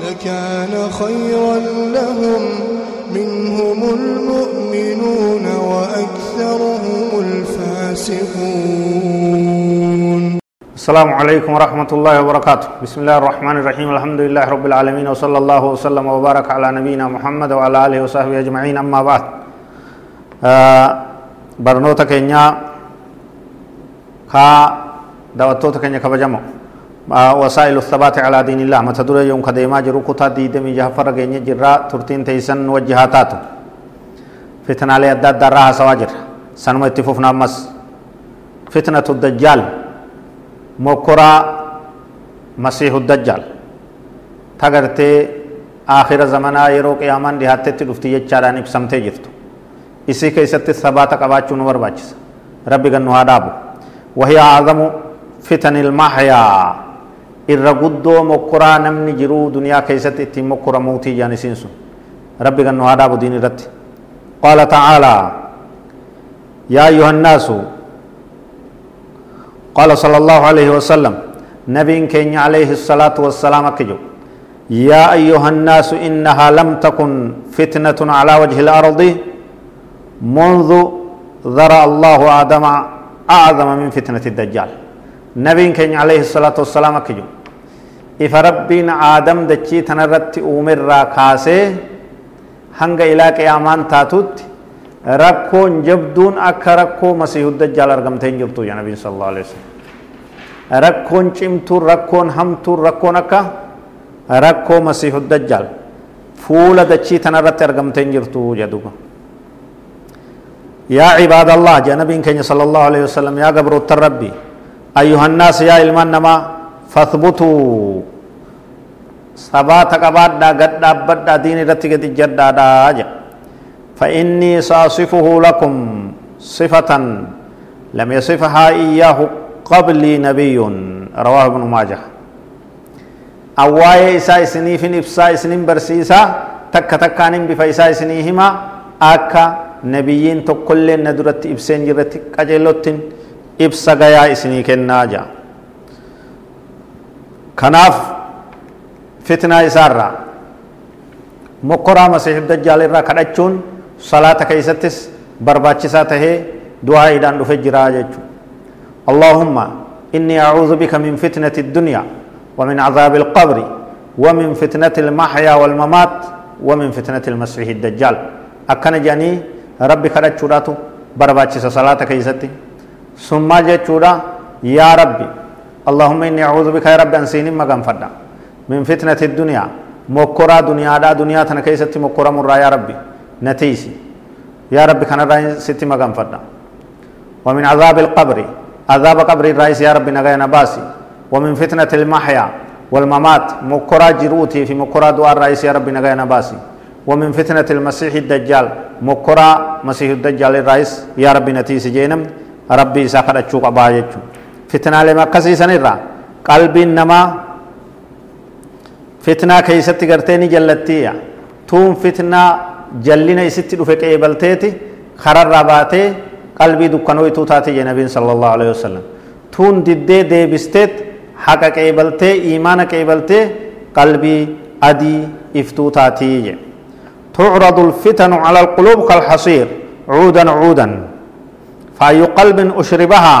لكان خيرا لهم منهم المؤمنون وأكثرهم الفاسقون. السلام عليكم ورحمة الله وبركاته. بسم الله الرحمن الرحيم. الحمد لله رب العالمين وصلى الله وسلم وبارك على نبينا محمد وعلى آله وصحبه أجمعين. أما بعد آه برنوتا كينيا كا دعوتوتا كينيا كبجمو. وسائل الثبات على دين الله متى دور يوم كديما جرو كتا دي دمي جهفر كينيا جرا ترتين تيسن وجهاتاتو فتنة علي أداد دارها سواجر سنما اتفوفنا مس فتنة الدجال dajjaal tagartee aakhira zamanaa yeroo qiyaamaan dhihaattetti dhufti jechaadhaan ibsamtee jirtu isii keessatti sabaata qabaachuu nu barbaachisa rabbi gannu haa dhaabu wahiya aadamu fitan ilmahyaa irra guddoo mokkoraa namni jiruu duniyaa keessatti ittiin mokkoramuutii jaan isiin sun. Rabbi gannu haa dhaabu diin irratti. Qaala tacaalaa yaa ayuha annaasu قال صلى الله عليه وسلم نبي كين عليه الصلاة والسلام أكجو يا أيها الناس إنها لم تكن فتنة على وجه الأرض منذ ذرى الله آدم أعظم من فتنة الدجال نبي كين عليه الصلاة والسلام أكجو إف ربين آدم دچي تنرت أمر راكاسي هنگ إلى قيامان تاتوت rakkoon jabduun akka rakkoo masiihu dajjaal argamteen jirtu nabiin sallallahu alaihi wasallam rakkoon cimtuun rakkoon hamtuun rakkoon akka rakkoo masiihu dajjaal fuula dachii tanarratti argamteen jirtu jedhuba yaa cibaadallah jaa nabiin keenya sallallahu alaihi wasallam yaa gabroottan rabbi ayyuhannaas yaa ilmaan namaa fathbutuu sabaata qabaadhaa gad dhaabbadhaa diin irratti gad ijjadhaadhaa jedha فإني سأصفه لكم صفة لم يصفها إياه قبلي نبي رواه ابن ماجه أواي إسا إسني في نفسا إسنين برسيسا تك تكان بفايسا إسنيهما أكا نبيين تقل ندرت إبسين جرت قجلوتين إبسا غيا إسني كناجا كناف فتنة إسارة مقرى مسيح الدجال الرا كدچون salaata keeysattis barbaachisaa tahee du'aa'iidhaan dhufe jiraa jechu allahumma inni acuudu bika min fitnati الدنيا ومن عذاب القبر ومن فتنة المحيا والممات ومن فتنة المسيح الدجال أكن جاني ربي خرج شوراتو برباچس صلاة كيستي ثم جچورا يا ربي اللهم إني أعوذ بك يا ربي أنسيني مغان فدا من فتنة الدنيا مكرا دنيا دا دنيا تنا كيستي مكرا مرا يا ربي نتيسي يا رب كان راي ستي مقام فدا. ومن عذاب القبر عذاب قبر الرئيس يا رب نغايا نباسي. ومن فتنة المحيا والممات مكرا جروتي في مكرا دوار الرئيس يا رب نغايا نباسي. ومن فتنة المسيح الدجال مكرا مسيح الدجال الرئيس يا رب نتيسي جينم. ربي ساخر أتشوق أبايتشو فتنة لما قسي سنرى قلبي نما فتنة كيستي قرتيني جلتية توم فتنة jallina isitti dhufe qeebalteeti kararraa baatee qalbii dukkanooytuu taate jee nabiin sallallahu alaihi wasallam tuun diddee deebisteet haqa qeebaltee iimaana qeebaltee qalbii adii iftuu taatii je تعرض الفتن على القلوب كالحصير عودا عودا فأي قلب أشربها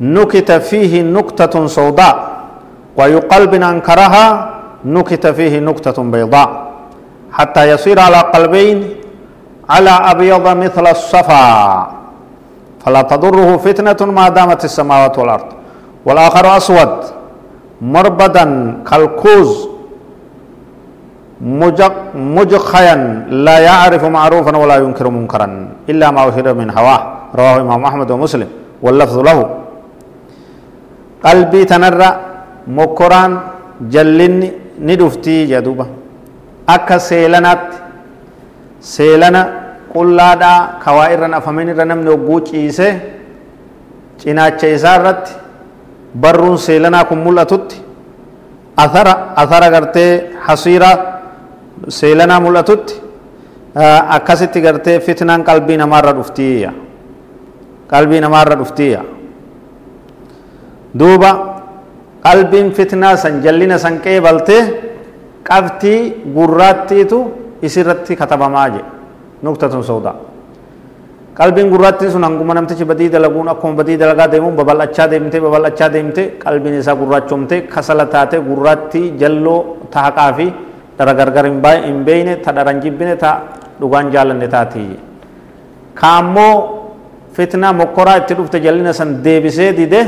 نكت فيه نكتة سوداء وأي قلب أنكرها نكت فيه نكتة بيضاء حتى يصير على قلبين على أبيض مثل الصفا. فلا تضره فتنة ما دامت السماوات والأرض. والآخر أسود مربدا كالكوز مجخيا لا يعرف معروفا ولا ينكر منكرا إلا ما أشهر من هواه. رواه إمام أحمد ومسلم واللفظ له. قلبي تنرى mokkoraan jallinni ni dhuftii jedhuba akka seelanaatti seelana qullaadhaa kawaa irra nafamin irra namni ogguu ciise cinaacha isaa irratti barruun seelanaa kun mul'atutti athara athara gartee hasiiraa seelanaa mul'atutti akkasitti gartee fitnaan qalbii namaarra dhuftiiyya qalbii namaarra dhuftiiyya duuba qalbiin fitnaa san jallina san qeebaltee qabtii gurraattiitu isirratti katabamaa jedhe nuktatun sawdaa qalbiin gurraattiin sun hanguma namtichi badii dalaguun akkuma badii dalagaa deemuun babal'achaa deemtee babal'achaa deemtee qalbiin isaa gurraachomtee kasala taatee gurraattii jalloo ta haqaa fi dhara gargar hin beeyne ta dharan jibbine ta dhugaan jaalanne taatii ka ammoo fitnaa mokkoraa itti dhufte jallina san deebisee dide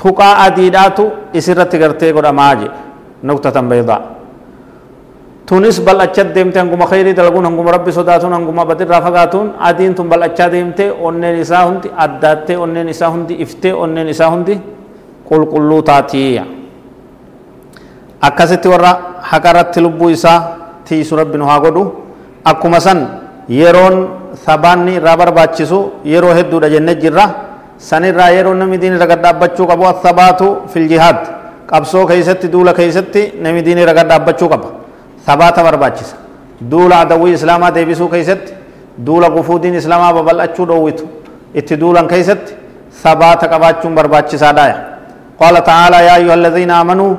tuqaa adiidhaatu isirratti gartee godhamaa jedhe nuktatan baydaa tunis bal'achaa deemte hanguma khayrii dalaguun hanguma rabbi sodaatuun hanguma badirraa fagaatuun adiin tun bal'achaa deemte onneen isaa hundi addaattee onneen isaa hundi iftee onneen isaa hundi qulqulluu taatiiyya akkasitti warra haqarratti lubbuu isaa tiisu rabbi nu haa godhu akkuma san yeroon sabaanni irraa barbaachisu yeroo hedduudha jennee jirra sanirraa yeroo namni diin irra gadhaabbachuu qabu athabaatu fil jihaad qabsoo keeysatti duula keeysatti namni diin irra gadhaabbachuu qaba sabaata barbaachisa duula adawwii islaamaa deebisuu keeysatti duula gufuudiin islaamaa babal'achuu dhoowwitu itti duulan keeysatti sabaata qabaachuun barbaachisaadhaaya qaala ta'aalaa yaa ayyuha alladhiina aamanuu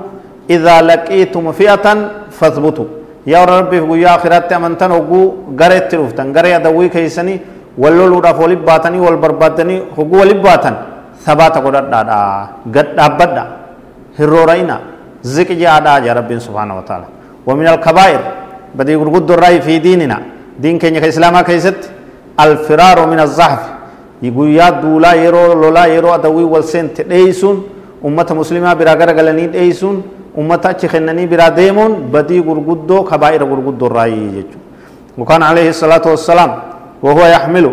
idaa laqiitum fi'atan fathbutuu yaa warra rabbiif guyyaa akhiraatti amantan hogguu gareetti dhuftan garee adawwii keeysanii wal loluudhaaf walii baatanii wal barbaaddanii hogguu walii baatan sabaata godhadhaadha gad dhaabbadha hirroora'ina ziqi jaadhaa jaa rabbiin subhaana wa ta'ala ومن الكبائر بدي غرغد الرأي في ديننا دين كينيا كإسلاما كيست الفرار من الزحف يقول دولا يرو لولا يرو أدوي والسن تديسون أمة مسلمة براغر غلني ديسون أمة تخنني برا ديمون بدي غرغدو كبائر غرغد الرأي يجو وكان عليه الصلاة والسلام وهو يحمل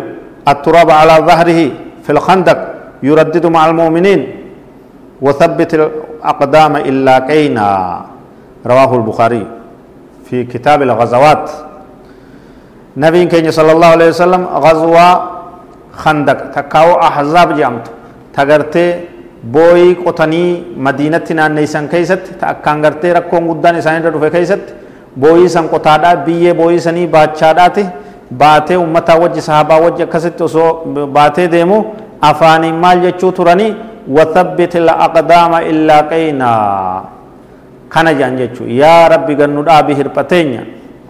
التراب على ظهره في الخندق يردد مع المؤمنين وثبت الأقدام إلا كينا رواه البخاري في كتاب الغزوات. نبي كين صلى الله عليه وسلم غزوة خندق تكاو أحزاب جامت. تغرتي بوي قطني مدينة نيسان كيست تأكان غرتي ركون قدان إساني رفع كيست. بوي سن قطادا بيه بوي سني باتشاداتي. Baatee ummataa wajji sahabaa wajji akkasitti osoo baatee deemu afaaniin maal jechuu turanii wathabbit alaqdaama illaa qaynaa kana jedhan jechuu yaa rabbi gannu dhaabi hirphateenya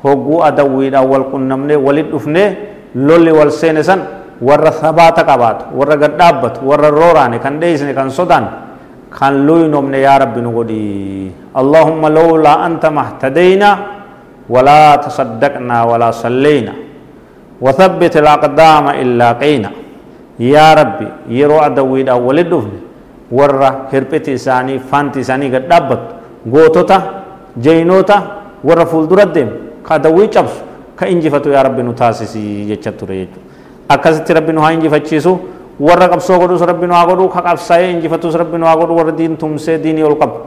hogguu adawwiidhaan wal qunnamnee walit dhufnee lolli wal seene san warra sabaata qabaatu warra gad dhaabbatu warra rooraane kan dheeysne kan sodaan kan luynomne yaa rabbi nu godhi allahumma lawlaa anta mahtadayna walaa tasaddaqnaa walaa sallayna وثبت الأقدام إلا قينا يا ربي يرو أدويدا ولدفن ورّا هربتي ساني فانتي ساني قد دبت غوتوتا جينوتا ورّا فولدر الدم كادوي چبس كإنجفتو يا ربي نتاسسي يچتو ريجو akkasitti rabbi nu haa injifachiisu warra qabsoo godhus rabbi nu haa godhu ka qabsaa'ee injifatus rabbi nu haa godhu warra diin tumsee diinii ol qabu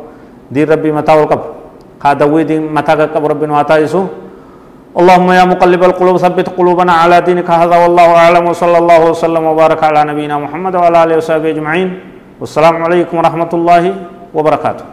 diin rabbii mataa ol qabu kaa dawwii diin mataa qaqqabu rabbi nu haa taasisu اللهم يا مقلب القلوب ثبت قلوبنا على دينك هذا والله أعلم وصلى الله وسلم وبارك على نبينا محمد وعلى آله وصحبه أجمعين. والسلام عليكم ورحمة الله وبركاته.